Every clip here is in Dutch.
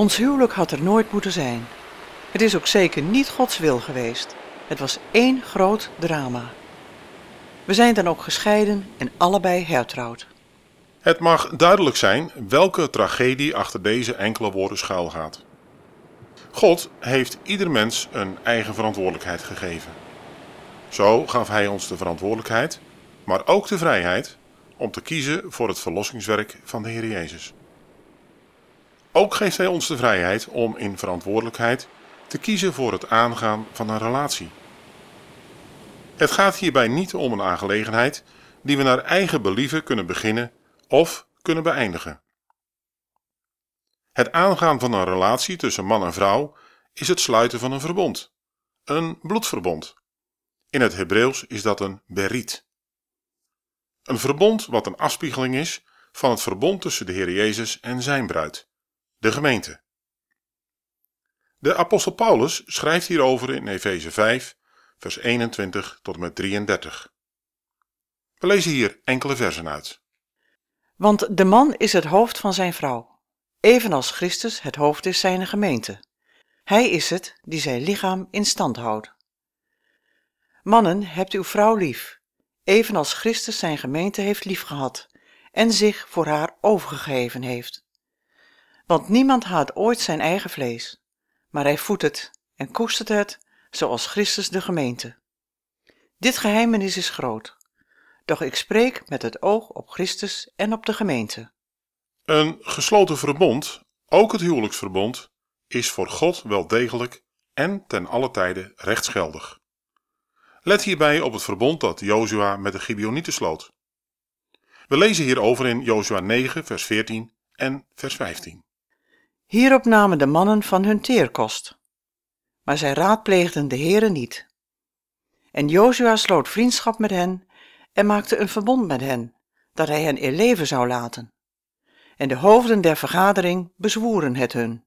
Ons huwelijk had er nooit moeten zijn. Het is ook zeker niet Gods wil geweest. Het was één groot drama. We zijn dan ook gescheiden en allebei hertrouwd. Het mag duidelijk zijn welke tragedie achter deze enkele woorden schuilgaat. God heeft ieder mens een eigen verantwoordelijkheid gegeven. Zo gaf Hij ons de verantwoordelijkheid, maar ook de vrijheid om te kiezen voor het verlossingswerk van de Heer Jezus. Ook geeft Hij ons de vrijheid om in verantwoordelijkheid te kiezen voor het aangaan van een relatie. Het gaat hierbij niet om een aangelegenheid die we naar eigen believen kunnen beginnen of kunnen beëindigen. Het aangaan van een relatie tussen man en vrouw is het sluiten van een verbond, een bloedverbond. In het Hebreeuws is dat een berit. Een verbond wat een afspiegeling is van het verbond tussen de Heer Jezus en zijn bruid, de gemeente. De apostel Paulus schrijft hierover in Efeze 5, vers 21 tot en met 33. We lezen hier enkele versen uit. Want de man is het hoofd van zijn vrouw, evenals Christus het hoofd is zijn gemeente. Hij is het die zijn lichaam in stand houdt. Mannen, hebt uw vrouw lief, evenals Christus zijn gemeente heeft liefgehad en zich voor haar overgegeven heeft. Want niemand haat ooit zijn eigen vlees, maar hij voedt het en koestert het, zoals Christus de gemeente. Dit geheimenis is groot, doch ik spreek met het oog op Christus en op de gemeente. Een gesloten verbond, ook het huwelijksverbond, is voor God wel degelijk en ten alle tijde rechtsgeldig. Let hierbij op het verbond dat Jozua met de Gibeonieten sloot. We lezen hierover in Jozua 9, vers 14 en vers 15. Hierop namen de mannen van hun teerkost, maar zij raadpleegden de Heere niet. En Jozua sloot vriendschap met hen en maakte een verbond met hen, dat hij hen in leven zou laten. En de hoofden der vergadering bezwoeren het hun.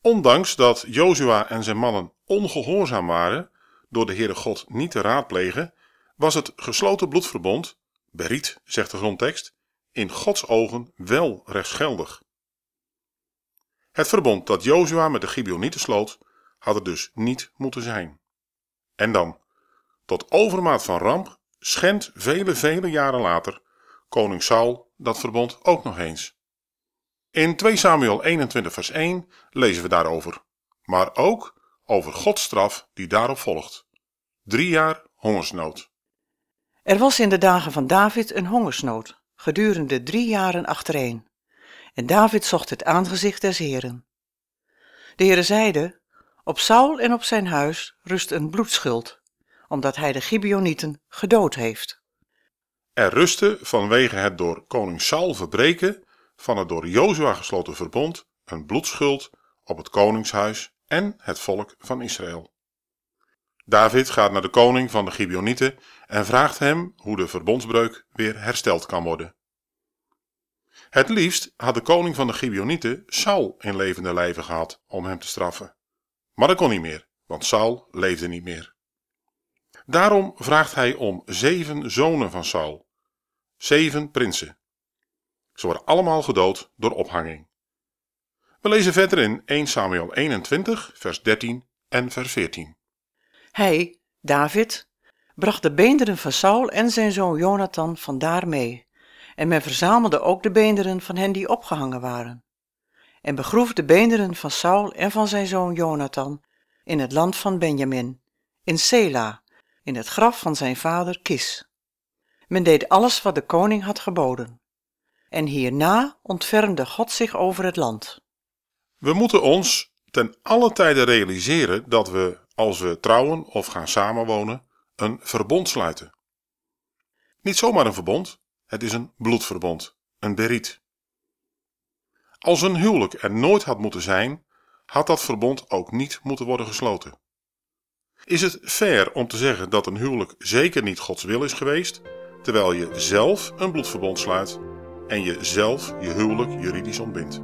Ondanks dat Jozua en zijn mannen ongehoorzaam waren, door de Heere God niet te raadplegen, was het gesloten bloedverbond, beriet, zegt de grondtekst, in Gods ogen wel rechtsgeldig. Het verbond dat Jozua met de Gibeonieten sloot, had er dus niet moeten zijn. En dan, tot overmaat van ramp, schendt vele, vele jaren later koning Saul dat verbond ook nog eens. In 2 Samuel 21 vers 1 lezen we daarover, maar ook over Gods straf die daarop volgt. Drie jaar hongersnood. Er was in de dagen van David een hongersnood, gedurende drie jaren achtereen. En David zocht het aangezicht des Heren. De Heere zeide, op Saul en op zijn huis rust een bloedschuld, omdat hij de Gibeonieten gedood heeft. Er rustte vanwege het door koning Saul verbreken van het door Jozua gesloten verbond een bloedschuld op het koningshuis en het volk van Israël. David gaat naar de koning van de Gibeonieten en vraagt hem hoe de verbondsbreuk weer hersteld kan worden. Het liefst had de koning van de Gibeonieten Saul in levende lijven gehad om hem te straffen. Maar dat kon niet meer, want Saul leefde niet meer. Daarom vraagt hij om zeven zonen van Saul, zeven prinsen. Ze worden allemaal gedood door ophanging. We lezen verder in 1 Samuel 21, vers 13 en vers 14. Hij, David, bracht de beenderen van Saul en zijn zoon Jonathan vandaar mee, en men verzamelde ook de beenderen van hen die opgehangen waren, en begroef de beenderen van Saul en van zijn zoon Jonathan in het land van Benjamin, in Sela, in het graf van zijn vader Kis. Men deed alles wat de koning had geboden. En hierna ontfermde God zich over het land. We moeten ons ten alle tijde realiseren dat we, als we trouwen of gaan samenwonen, een verbond sluiten. Niet zomaar een verbond, het is een bloedverbond, een beriet. Als een huwelijk er nooit had moeten zijn, had dat verbond ook niet moeten worden gesloten. Is het fair om te zeggen dat een huwelijk zeker niet Gods wil is geweest, terwijl je zelf een bloedverbond sluit en je zelf je huwelijk juridisch ontbindt?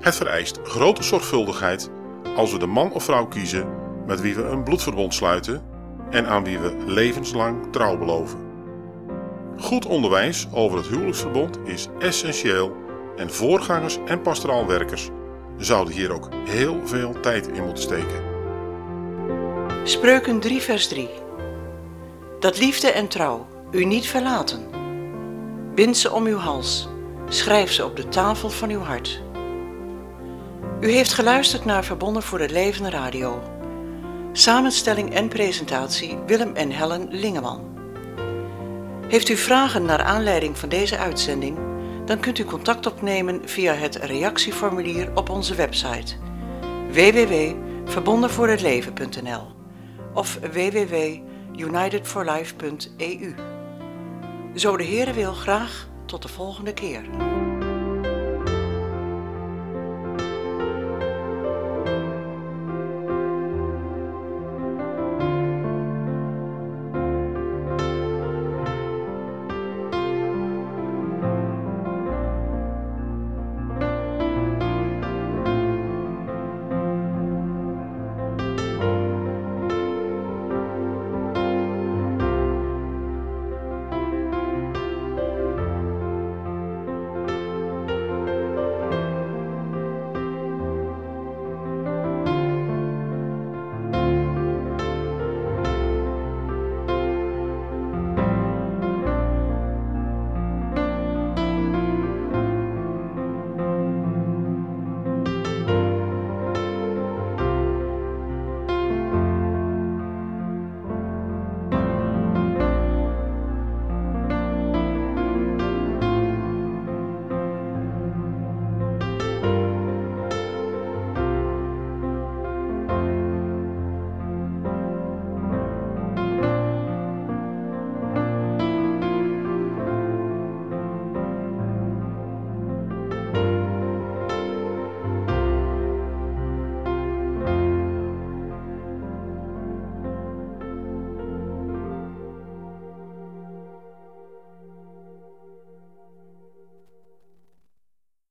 Het vereist grote zorgvuldigheid als we de man of vrouw kiezen met wie we een bloedverbond sluiten en aan wie we levenslang trouw beloven. Goed onderwijs over het huwelijksverbond is essentieel en voorgangers en pastoraalwerkers zouden hier ook heel veel tijd in moeten steken. Spreuken 3 vers 3 Dat liefde en trouw u niet verlaten. Bind ze om uw hals, schrijf ze op de tafel van uw hart. U heeft geluisterd naar Verbonden voor het Leven Radio. Samenstelling en presentatie Willem en Helen Lingeman. Heeft u vragen naar aanleiding van deze uitzending? Dan kunt u contact opnemen via het reactieformulier op onze website www.verbondenvoorhetleven.nl of www.unitedforlife.eu. Zo de Heere wil graag tot de volgende keer.